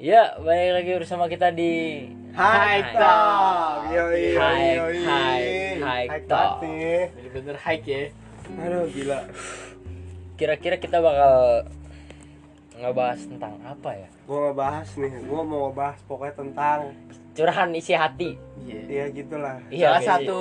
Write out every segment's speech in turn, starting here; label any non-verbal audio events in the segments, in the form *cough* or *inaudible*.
Ya, balik lagi bersama kita di High Talk. Yo yo yo. high- high talk. Bener-bener high ya. Aduh gila. kira-kira kita bakal ngebahas tentang apa ya? Gua ngebahas nih. Gua mau ngebahas pokoknya tentang Curahan isi hati. Iya. ya gitulah. Iya, Salah guys. satu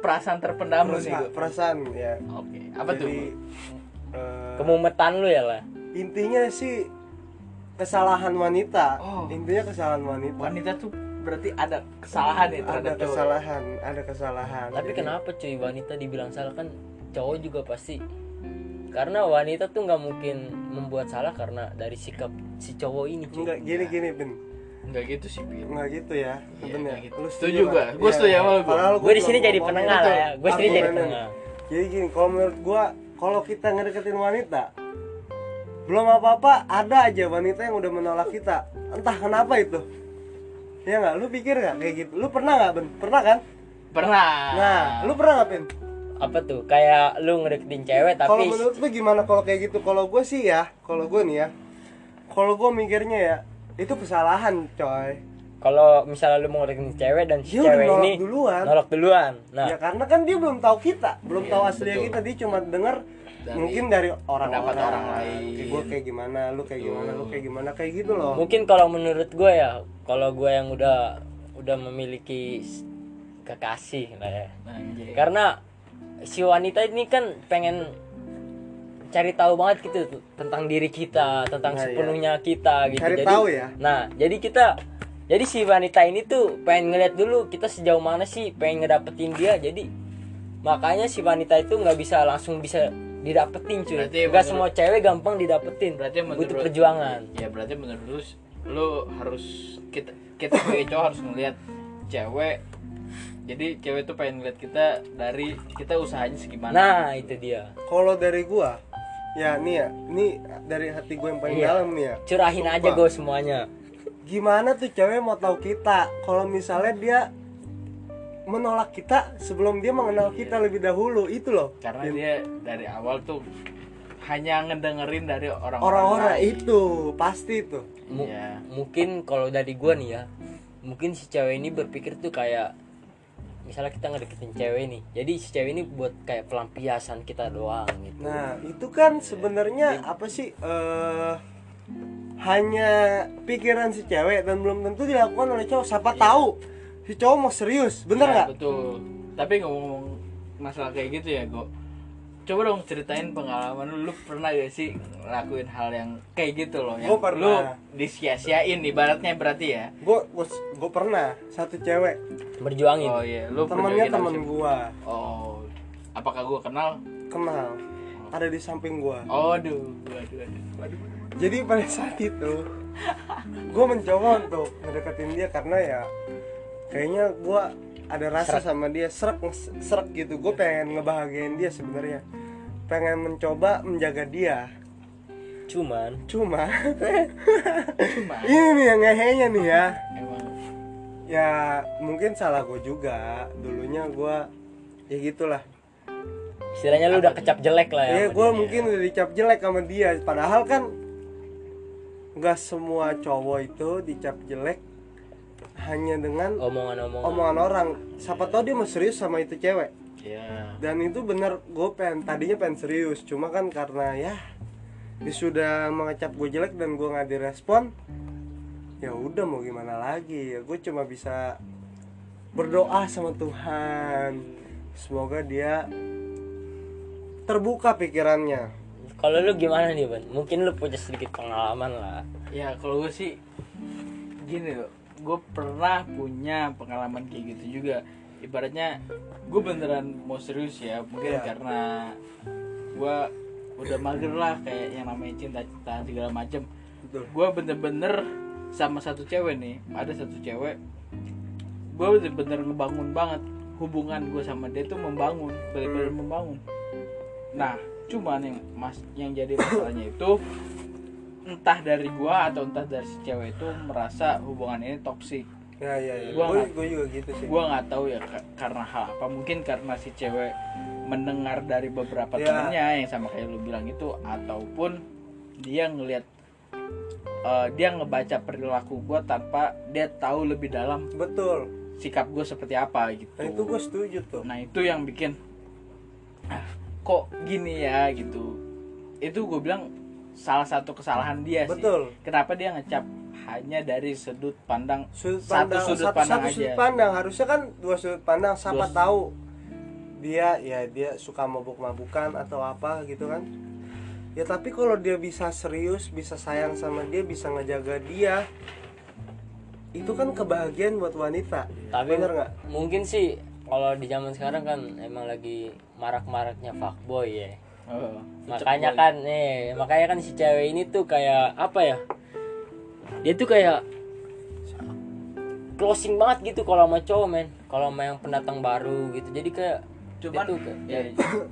perasaan terpendam lu nih. Gu. perasaan ya. Oke. Apa tuh? Jadi, Gu? eh, Kemumetan lu ya lah. intinya sih kesalahan wanita. Oh. Intinya kesalahan wanita. Wanita tuh berarti ada kesalahan ya ada terhadap cowok. kesalahan, ada kesalahan. Tapi Jadi, kenapa cuy wanita dibilang salah kan cowok juga pasti karena wanita tuh nggak mungkin membuat salah karena dari sikap si cowok ini cuy. Enggak gini gini Ben. Enggak gitu sih, Pi. Enggak gitu ya. Iya, Ben ya. enggak gitu. Lu Setuju nggak? gua. Gua Iya. setuju sama lu, gua. Gue di sini jadi penengah itu. lah ya. Gue sini jadi penengah. Jadi gini, kalau menurut gua, kalau kita ngedeketin wanita, belum apa-apa, ada aja wanita yang udah menolak kita. Entah kenapa itu. Ya nggak? Lu pikir nggak kayak gitu? Lu pernah nggak, Ben? Pernah kan? Pernah. Nah, lu pernah nggak, Ben? Apa tuh? Kayak lu ngedeketin cewek Kalau tapi menurut lu gimana kalau kayak gitu? Kalau gue sih ya, kalau gue nih ya, kalau gue mikirnya ya, itu kesalahan, coy. kalau misalnya lu mau ngedeketin cewek dan si Dia cewek nolak ini duluan. nolak duluan. Nah, Ya karena kan dia belum tahu kita, belum Iya, tahu aslinya betul. kita, dia cuma denger Dari mungkin dari orang pendapat orang lain. Kayak gue kayak gimana, lu kayak Betul. gimana, lu kayak gimana, kayak gitu loh. mungkin kalau menurut gue ya, kalau gue yang udah udah memiliki kekasih lah ya. Anjay. Karena si wanita ini kan pengen cari tahu banget gitu tentang diri kita, tentang Nah, iya. sepenuhnya kita gitu. Cari jadi, tahu ya. Nah, jadi kita jadi si wanita ini tuh pengen ngeliat dulu kita sejauh mana sih pengen ngedapetin dia. Jadi makanya si wanita itu nggak bisa langsung bisa didapetin cuy. Berarti Gak menurut- semua cewek gampang didapetin. Berarti menurut butuh perjuangan. Ya berarti menurut lu lu harus kita kita sebagai cowok harus ngelihat cewek jadi cewek tuh pengen ngeliat kita dari kita usahanya segimana Nah, itu dia. Kalau dari gua, ya nih ya, ini dari hati gue yang paling Iya. dalam nih ya. Curahin aja Sumpah. gue semuanya. Gimana tuh cewek mau tahu kita? Kalau misalnya dia menolak kita sebelum dia mengenal kita lebih dahulu, itu loh. karena Yang- dia dari awal tuh hanya ngedengerin dari orang-orang orang-orang itu pasti itu. Mu- Iya. mungkin kalau dari gua nih ya mungkin si cewek ini berpikir tuh kayak misalnya kita ngedeketin cewek nih jadi si cewek ini buat kayak pelampiasan kita doang gitu Nah, itu kan sebenarnya apa sih eh hanya pikiran si cewek dan belum tentu dilakukan oleh cowok. Siapa tahu si cowok mau serius, bener Iya, nggak? betul. Tapi ngomong-ngomong masalah kayak gitu ya go. Coba dong ceritain pengalaman lu. Lu pernah gak sih ngelakuin hal yang kayak gitu loh yang Gua pernah. lu disia-siain ibaratnya berarti ya? Gue gue pernah. Satu cewek. Berjuangin. Oh iya. Lu temennya temen gua. Oh. Apakah gua kenal? Kenal. Ada di samping gua. oh aduh aduh aduh aduh. Jadi pada saat itu gue mencoba untuk mendekatin dia karena ya kayaknya gua ada rasa sama dia serak serak gitu. Gue pengen ngebahagiain dia sebenarnya. Pengen mencoba menjaga dia. cuman Cuma cuma *laughs* ini nih yang ngehenya nih ya. emang Ya mungkin salah gue juga. Dulunya gua ya gitulah. istilahnya lu udah kecap jelek lah ya Ya sama gue mungkin udah dicap jelek sama dia. Padahal kan nggak semua cowok itu dicap jelek hanya dengan omongan-omongan omongan orang. Siapa tahu dia mau serius sama itu cewek. ya Dan itu bener gue pengen tadinya pengen serius. Cuma kan karena ya dia sudah mengecap gue jelek dan gue nggak direspon. Ya udah mau gimana lagi ya gue cuma bisa berdoa sama Tuhan. Semoga dia terbuka pikirannya. kalau lu gimana nih ban mungkin lu punya sedikit pengalaman lah ya kalau gue sih gini loh gue pernah punya pengalaman kayak gitu juga. Ibaratnya gue beneran mau serius ya mungkin Iya. karena gue udah mager lah kayak yang namanya cinta-cinta segala macem. Gue bener-bener sama satu cewek nih ada satu cewek gue bener-bener ngebangun banget. Hubungan gue sama dia tuh membangun bener-bener membangun. Nah cuman yang mas yang jadi masalahnya itu entah dari gua atau entah dari si cewek itu merasa hubungan ini toksik Ya ya ya. Gua Gue nggak- gue juga gitu sih. gua nggak tahu ya ka- karena hal apa. Mungkin karena si cewek mendengar dari beberapa Ya. temennya yang sama kayak lu bilang itu ataupun dia ngelihat eh, dia ngebaca perilaku gue tanpa dia tahu lebih dalam betul. sikap gue seperti apa gitu. Nah itu gue setuju tuh. Nah itu yang bikin ah, kok gini ya? gitu. Itu gue bilang salah satu kesalahan dia Betul. sih kenapa dia ngecap hanya dari sudut pandang sudut satu pandang sudut satu, pandang satu aja. sudut pandang. Harusnya kan dua sudut pandang siapa Dua- tahu dia ya dia suka mabuk-mabukan atau apa gitu kan. Ya tapi kalau dia bisa serius bisa sayang sama dia bisa ngejaga dia itu kan kebahagiaan buat wanita. Tapi bener nggak? mungkin sih kalau di zaman sekarang kan emang lagi marak-maraknya fuckboy ya Oh, makanya kan nih makanya kan si cewek ini tuh kayak apa ya dia tuh kayak closing banget gitu kalau sama cowok men. Kalau sama yang pendatang baru gitu. Jadi kayak cuman tuh kayak, ya,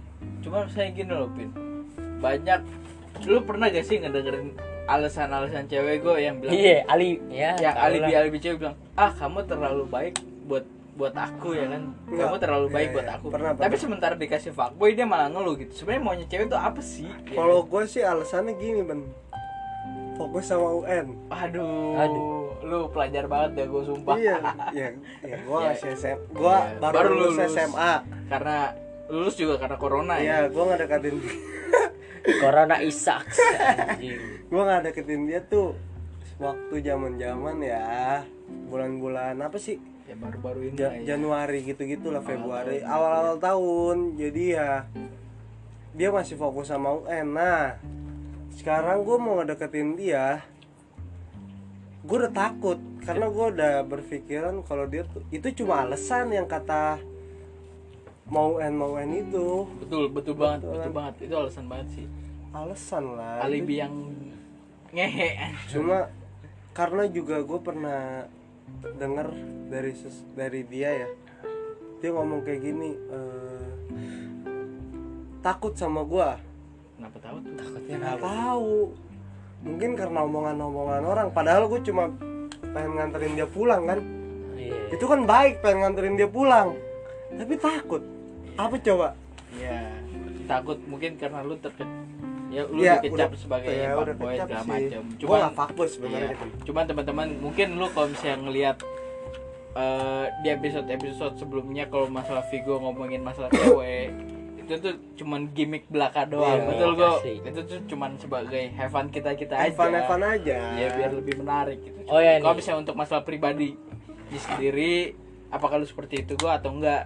*coughs* cuman saya gini loh pin. Banyak lu pernah gak sih ngedengerin alasan-alasan cewek gue yang bilang iya ali. Ya ya tau alibi alibi cewek bilang ah kamu terlalu baik buat buat aku ya kan kamu Enggak. terlalu baik Iya, buat iya. aku Pernah, tapi pernah. sementara dikasih fuckboy dia malah ngeluh gitu sebenarnya maunya cewek tuh apa sih Ya kalau gue sih alasannya gini ben fokus sama UN aduh, Aduh. lu pelajar banget ya gue sumpah iya ya ya gue *laughs* Ya. masih SM gue Iya, baru, baru lulus, lulus. SMA karena lulus juga karena corona iya ya gue nggak deketin *laughs* corona isaks anjing. gue nggak deketin dia tuh waktu zaman zaman ya bulan-bulan apa sih ya baru-baru ini Ja- ya. Januari gitu-gitu lah Februari. Awal-awal tahun jadi ya dia masih fokus sama UN. Nah sekarang gue mau ngedeketin dia gue udah takut karena gue udah berpikiran kalau dia tuh itu cuma alasan yang kata mau UN mau UN itu. Betul betul banget Betul. betul banget. Itu alasan banget sih. Alasan lah. Alibi yang ngehe. Cuma karena juga gue pernah denger dari ses- dari dia ya. Dia ngomong kayak gini eh, takut sama gue kenapa tahu tuh? Takutnya nggak tahu. Mungkin karena omongan-omongan orang. Padahal gue cuma pengen nganterin dia pulang kan? Iya itu kan baik pengen nganterin dia pulang. Tapi takut. Apa coba? Ya takut. Mungkin karena lu terke ya lu Ya, dikecap udah- sebagai ya, fuckboy kecap segala sih. macam Gua cuman nggak fuckboy sebenarnya iya. gitu. cuman teman-teman mungkin lu kalau misalnya ngelihat eh, di episode episode sebelumnya kalau masalah Vigo ngomongin masalah cewek *coughs* itu tuh cuman gimmick belaka doang. Iya, betul kok itu tuh cuman sebagai have fun kita kita aja. Evan Evan aja. Ya biar lebih menarik gitu. Oh, iya, kalau misalnya untuk masalah pribadi di sendiri apakah lu seperti itu gua atau enggak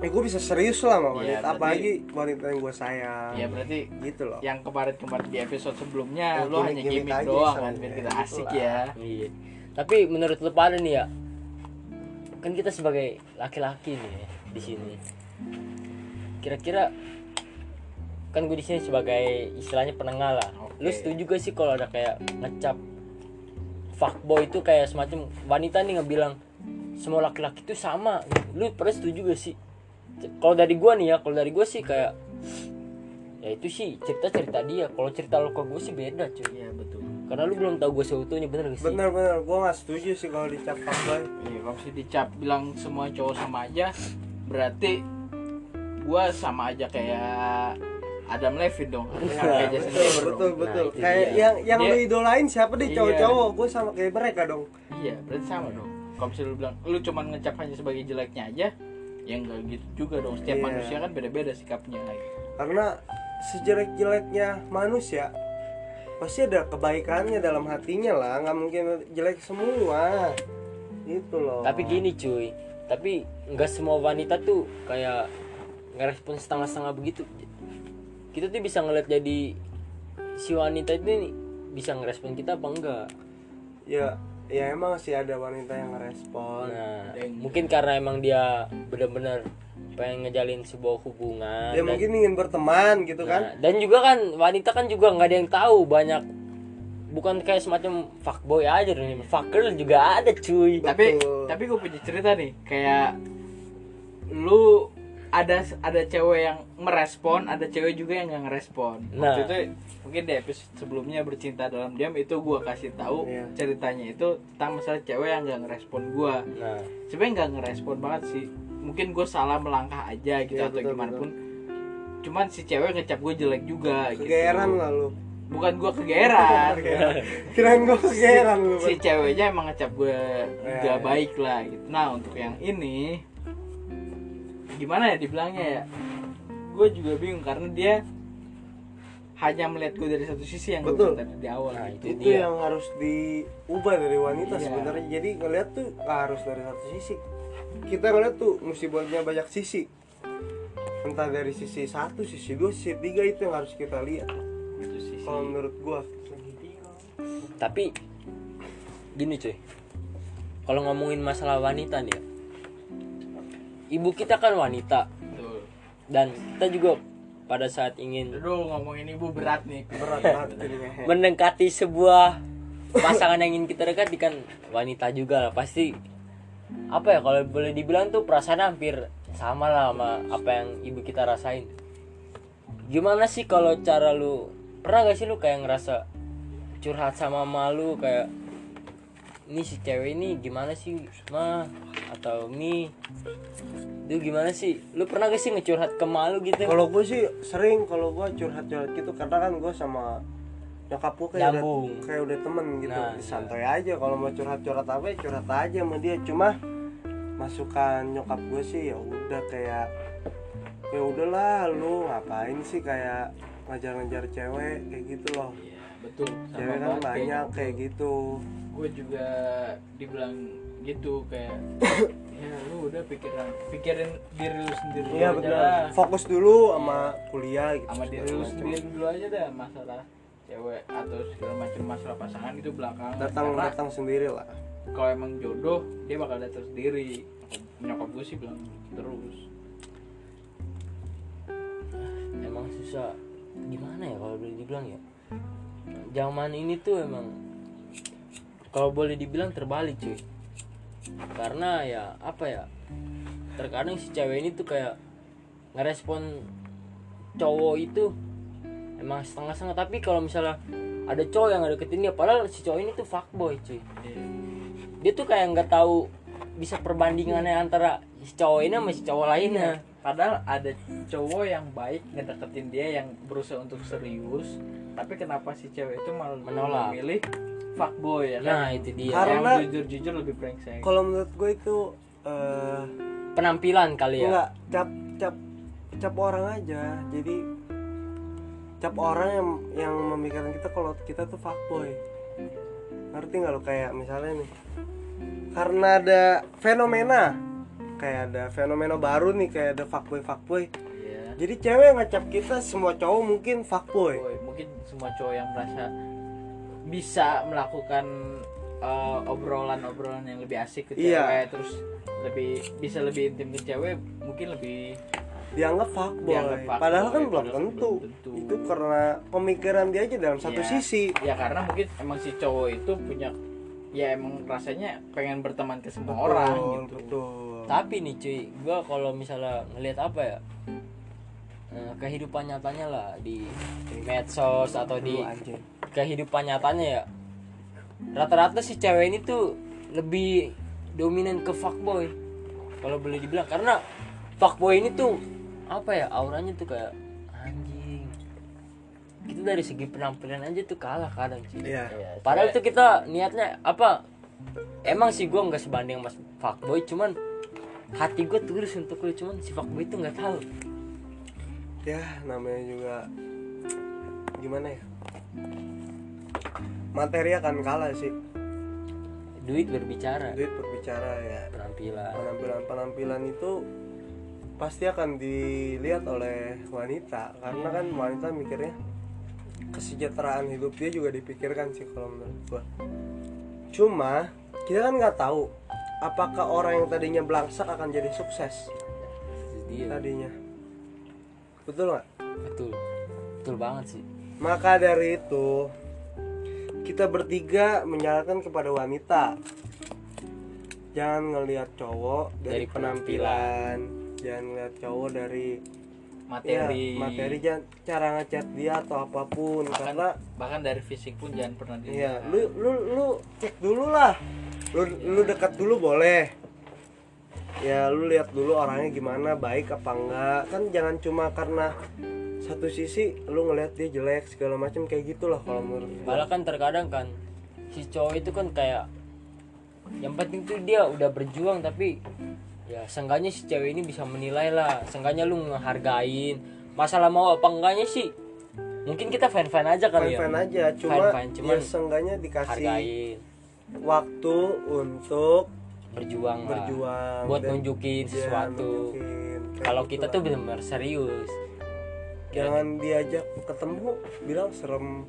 eh gue bisa serius lah sama Iya, wanita berarti- apalagi wanita yang gue sayang ya berarti gitu loh yang kemarin-kemarin di episode sebelumnya Ya, lu hanya gimmick-gimmick gimmick aja doang kan biar kita gitu asik lah. ya Iya. Tapi menurut lu pada nih ya, kan kita sebagai laki-laki nih ya, di sini. Kira-kira kan gue di sini sebagai istilahnya penengah lah. Lu Oke. setuju gak sih kalau ada kayak ngecap fuckboy itu kayak semacam wanita nih ngebilang semua laki-laki itu sama. gitu. Lu pernah setuju gak sih? Kalau dari gua nih ya, kalau dari gua sih kayak ya itu sih cerita cerita dia. Kalau cerita lo ke gue sih beda cuy. iya betul Karena lu belum tahu gue seutuhnya bener gak sih? bener-bener gue nggak setuju sih kalau dicap fuckboy iya kalau misalnya dicap bilang semua cowok sama aja berarti gua sama aja kayak Adam Levine dong Iya, kayak Jason betul betul Nah, betul itu kayak dia. yang yang Dia- lu idolain siapa deh Iya. cowok-cowok gue sama kayak mereka dong iya berarti sama dong kalau misalnya lu bilang lu cuman ngecap hanya sebagai jeleknya aja ya enggak gitu juga dong. Setiap Iya. manusia kan beda-beda sikapnya karena sejelek-jeleknya manusia pasti ada kebaikannya dalam hatinya lah. Nggak mungkin jelek semua. Itu loh. Tapi gini cuy. Tapi nggak semua wanita tuh kayak ngerespon setengah-setengah begitu. Kita tuh bisa ngeliat jadi si wanita itu nih bisa ngerespon kita apa enggak? Ya ya emang sih ada wanita yang ngerespon. Nah yang- mungkin karena emang dia bener-bener pengen ngejalin sebuah hubungan dia dan, mungkin ingin berteman gitu nah, kan dan juga kan wanita kan juga nggak ada yang tahu banyak bukan kayak semacam fuckboy aja nih fucker juga ada cuy. Tapi Betul. tapi gue punya cerita nih kayak lu ada ada cewek yang merespon ada cewek juga yang nggak ngerespon. Nah. waktu itu mungkin di episode sebelumnya bercinta dalam diam itu gue kasih tahu Iya. ceritanya itu tentang masalah cewek yang nggak ngerespon gue nah. Sebenarnya nggak ngerespon banget sih. Mungkin gue salah melangkah aja gitu Iya, atau betul, gimana betul. pun. Cuman si cewek ngecap gue jelek juga kegeeran gitu lah lu. Bukan gue kegeran kirain gue kegeran lu si ceweknya emang ngecap gue Ya, gak ya. baik lah gitu. Nah untuk yang ini gimana ya dibilangnya ya gue juga bingung karena dia hanya melihat gue dari satu sisi yang gue Betul. tadi di awal Nah, gitu. itu Iya. yang harus diubah dari wanita Iya. sebenarnya jadi ngeliat tuh nggak harus dari satu sisi kita ngeliat tuh mesti punya banyak sisi entah dari sisi satu sisi dua sisi tiga itu yang harus kita lihat kalau menurut gua tapi gini cuy kalau ngomongin masalah wanita nih ya ibu kita kan wanita. Betul. dan kita juga pada saat ingin Aduh ngomongin ibu berat nih. berat *laughs* banget ini mendekati sebuah pasangan yang ingin kita dekati kan wanita juga lah. Pasti apa ya kalau boleh dibilang tuh perasaan hampir sama lah sama apa yang ibu kita rasain. Gimana sih kalau cara lu pernah gak sih lu kayak ngerasa curhat sama malu kayak ini si cewek ini gimana sih mah atau mi. Itu gimana sih? Lu pernah gak sih ngecurhat ke malu gitu? Kalau gue sih sering kalau gue curhat curhat gitu karena kan gue sama nyokap gue kayak udah, Nyambung. kayak udah temen gitu. Nah, santai aja kalau mau curhat curhat apa ya curhat aja sama dia. Cuma masukan nyokap gue sih ya udah kayak ya udahlah lu ngapain sih kayak ngajar-ngajar cewek kayak gitu loh. Iya betul. Sama cewek kan banyak gitu. kayak gitu. Gue juga dibilang gitu kayak ya lu udah pikiran pikirin diri lu sendiri iya dulu aja betul lah. fokus dulu sama kuliah gitu sama diri lu sendiri dulu aja dah masalah cewek atau segala macam masalah pasangan itu belakang datang karena datang sendiri lah. kalau emang jodoh dia bakal datang sendiri. Nyokap gue sih bilang terus. Emang susah. Gimana ya kalau boleh dibilang ya? Zaman ini tuh emang kalau boleh dibilang terbalik cuy karena ya apa ya terkadang si cewek ini tuh kayak ngerespon cowok itu emang setengah-setengah. Tapi kalau misalnya ada cowok yang deketin dia padahal si cowok ini tuh fuckboy cuy. Dia tuh kayak nggak tahu bisa perbandingannya antara si cowok ini sama si cowok lainnya. Padahal ada cowok yang baik ngedeketin dia yang berusaha untuk serius tapi kenapa si cewek itu malah Menolak. memilih fuckboy ya nah kan itu dia Karena- yang jujur jujur lebih brengsek kalau menurut gue itu eh penampilan kali ya Enggak, cap cap cap orang aja. Jadi cap orang yang yang memikirkan kita kalau kita tuh fuckboy. Ngerti nggak lo kayak misalnya nih. Karena ada fenomena kayak ada fenomena baru nih kayak ada fuckboy fuckboy. Iya. Jadi cewek yang ngecap kita semua cowok mungkin fuckboy. Boy, mungkin semua cowok yang merasa bisa melakukan uh, obrolan-obrolan yang lebih asik ke Iya. cewek terus lebih bisa lebih intim ke cewek mungkin lebih Dianggap fuckboy. Dianggap fuckboy, Padahal kan belum tentu. Itu karena pemikiran dia aja dalam satu Iya. sisi. ya karena mungkin emang si cowok itu punya ya emang rasanya pengen berteman ke semua Betul, orang gitu Betul. tapi nih cuy gua kalau misalnya ngelihat apa ya eh, kehidupan nyatanya lah di medsos atau di. Kehidupan nyatanya ya. Rata-rata si cewek ini tuh lebih dominan ke fuckboy kalau boleh dibilang. Karena fuckboy ini tuh apa ya auranya tuh kayak anjing. Itu dari segi penampilan aja tuh kalah kadang sih. Iya. padahal tuh kita niatnya apa emang sih gua nggak sebanding mas fuckboy cuman hati gue tulus untuk lu cuman si fuckboy itu nggak tahu. Ya namanya juga gimana ya materi akan kalah sih. Duit berbicara. Duit berbicara ya. Penampilan. Penampilan penampilan itu pasti akan dilihat oleh wanita karena kan wanita mikirnya kesejahteraan hidup dia juga dipikirkan sih kalau menurut gua. Cuma kita kan nggak tahu apakah orang yang tadinya belangsak akan jadi sukses dia. tadinya. Betul nggak? Betul. Betul banget sih. Maka dari itu kita bertiga menyarankan kepada wanita. Jangan ngelihat cowok dari, Dari penampilan, jangan ngelihat cowok dari materi. ya, materi. Jangan cara ngechat dia atau apa pun bahkan karena bahkan dari fisik pun jangan pernah iya dilihat lu lu lu cek dulu lah. Lu lu dekat dulu boleh. Ya lu lihat dulu orangnya gimana baik apa enggak. Kan jangan cuma karena satu sisi lu ngelihat dia jelek segala macam kayak gitulah kalau menurut malah kan terkadang kan si cowok itu kan kayak yang penting tuh dia udah berjuang tapi ya seenggaknya si cewek ini bisa menilai lah. Seenggaknya lu ngehargain masalah mau apa enggaknya sih mungkin kita fan fan aja kali fan-fan ya aja cuma Fan-fan, cuman ya seenggaknya dikasih hargain. waktu untuk berjuang lah. berjuang buat dan- nunjukin ya, sesuatu. kalau gitu kita lah. tuh benar-benar serius jangan diajak ketemu bilang serem.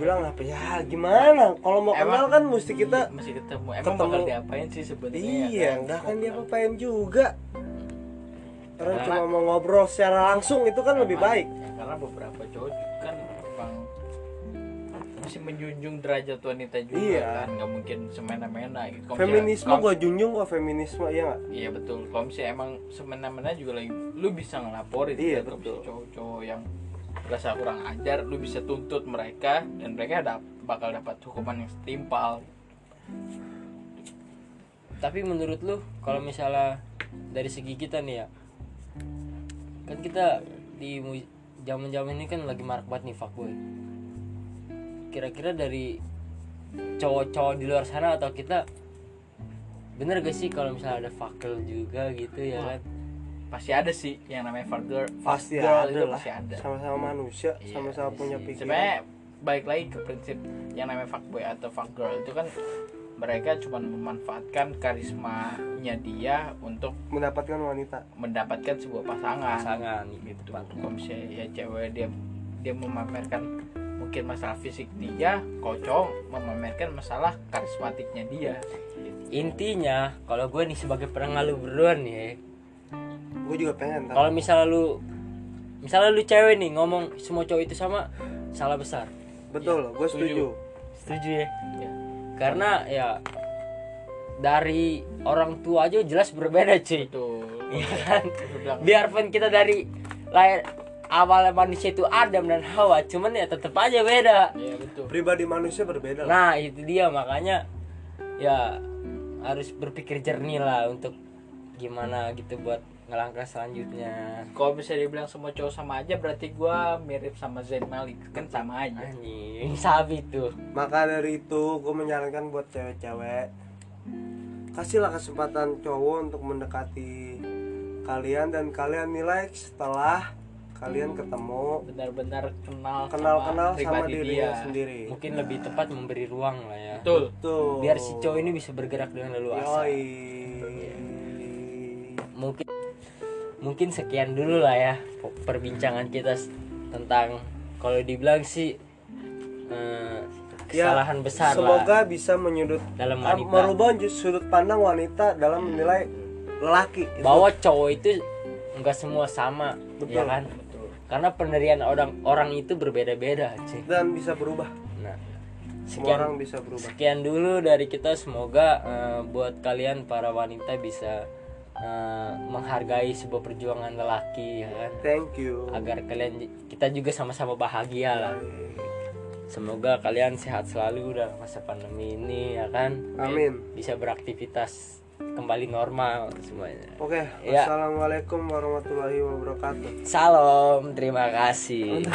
Bilang apa ya gimana? Kalau mau kenal kan mesti kita masih ketemu. Emang ketemu. bakal diapain sih sebenarnya iya kan? nggak akan dia apain juga. Karena- cuma mau ngobrol secara langsung itu kan lebih baik. ya, karena beberapa cowok kan masih menjunjung derajat wanita juga Iya. kan nggak mungkin semena-mena gitu feminisme gue junjung kok feminisme ya nggak Iya betul. Kalau misalnya emang semena-mena juga lagi, lu bisa ngelaporin. Iya, kan, kalau betul. cowok-cowok yang rasa kurang ajar, lu bisa tuntut mereka dan mereka dap- bakal dapat hukuman yang setimpal. tapi menurut lu kalau misalnya dari segi kita nih ya kan kita di zaman zaman ini kan lagi marak banget nih fuckboy kira-kira dari cowok-cowok di luar sana atau kita bener gak sih kalau misalnya ada fuckgirl juga gitu ya kan Pasti ada sih yang namanya fuck girl. pasti girl ada itu lah pasti ada. sama-sama manusia Iya, sama-sama punya sih. pikiran Sebenarnya balik lagi ke prinsip yang namanya fuckboy atau fuck girl itu kan mereka cuma memanfaatkan karismanya dia untuk mendapatkan wanita mendapatkan sebuah pasangan. pasangan gitu gitu kalau misalnya ya cewek dia dia memamerkan mungkin masalah fisik dia cowok memamerkan masalah karismatiknya dia. Intinya kalau gue nih sebagai penengah lu berdua nih ya, gue juga pengen kalau misalnya lu misalnya lu cewek nih ngomong semua cowok itu sama salah besar. Betul gue setuju. Setuju. Ya? Ya. karena ya dari orang tua aja jelas berbeda cuy. Betul. Iya kan? Biarpun kita dari lahir awal manusia itu Adam dan Hawa cuman ya tetap aja beda. Iya betul. Pribadi manusia berbeda. Lah. nah itu dia makanya ya harus berpikir jernih lah untuk gimana gitu buat ngelangkah selanjutnya. Kalau bisa dibilang semua cowok sama aja berarti gua mirip sama Zain Malik. Kan sama aja. Anjing sabi tuh. Maka dari itu gue menyarankan buat cewek-cewek kasihlah kesempatan cowok untuk mendekati kalian dan kalian nilai setelah kalian ketemu benar-benar kenal kenal-kenal sama, pribadi dirinya dia. sendiri. Mungkin lebih tepat memberi ruang lah ya. Betul. Tuh biar si cowok ini bisa bergerak dengan leluasa. Yoi. mungkin mungkin sekian dulu lah ya perbincangan kita tentang kalau dibilang sih eh, Ya, kesalahan besar semoga lah bisa menyudut dalam wanita. merubah sudut pandang wanita dalam menilai lelaki. Itu bahwa cowok itu enggak semua sama Betul. ya kan? betul karena pendirian orang orang itu berbeda-beda cuy dan bisa berubah. Nah semua orang sekian bisa berubah. sekian dulu dari kita. Semoga eh, buat kalian para wanita bisa eh, menghargai sebuah perjuangan lelaki ya kan? Thank you. Agar kalian kita juga sama-sama bahagia lah. Semoga kalian sehat selalu dalam masa pandemi ini ya kan? Amin. Bisa beraktivitas kembali normal semuanya. Oke Ya. wassalamualaikum warahmatullahi wabarakatuh. Salam terima kasih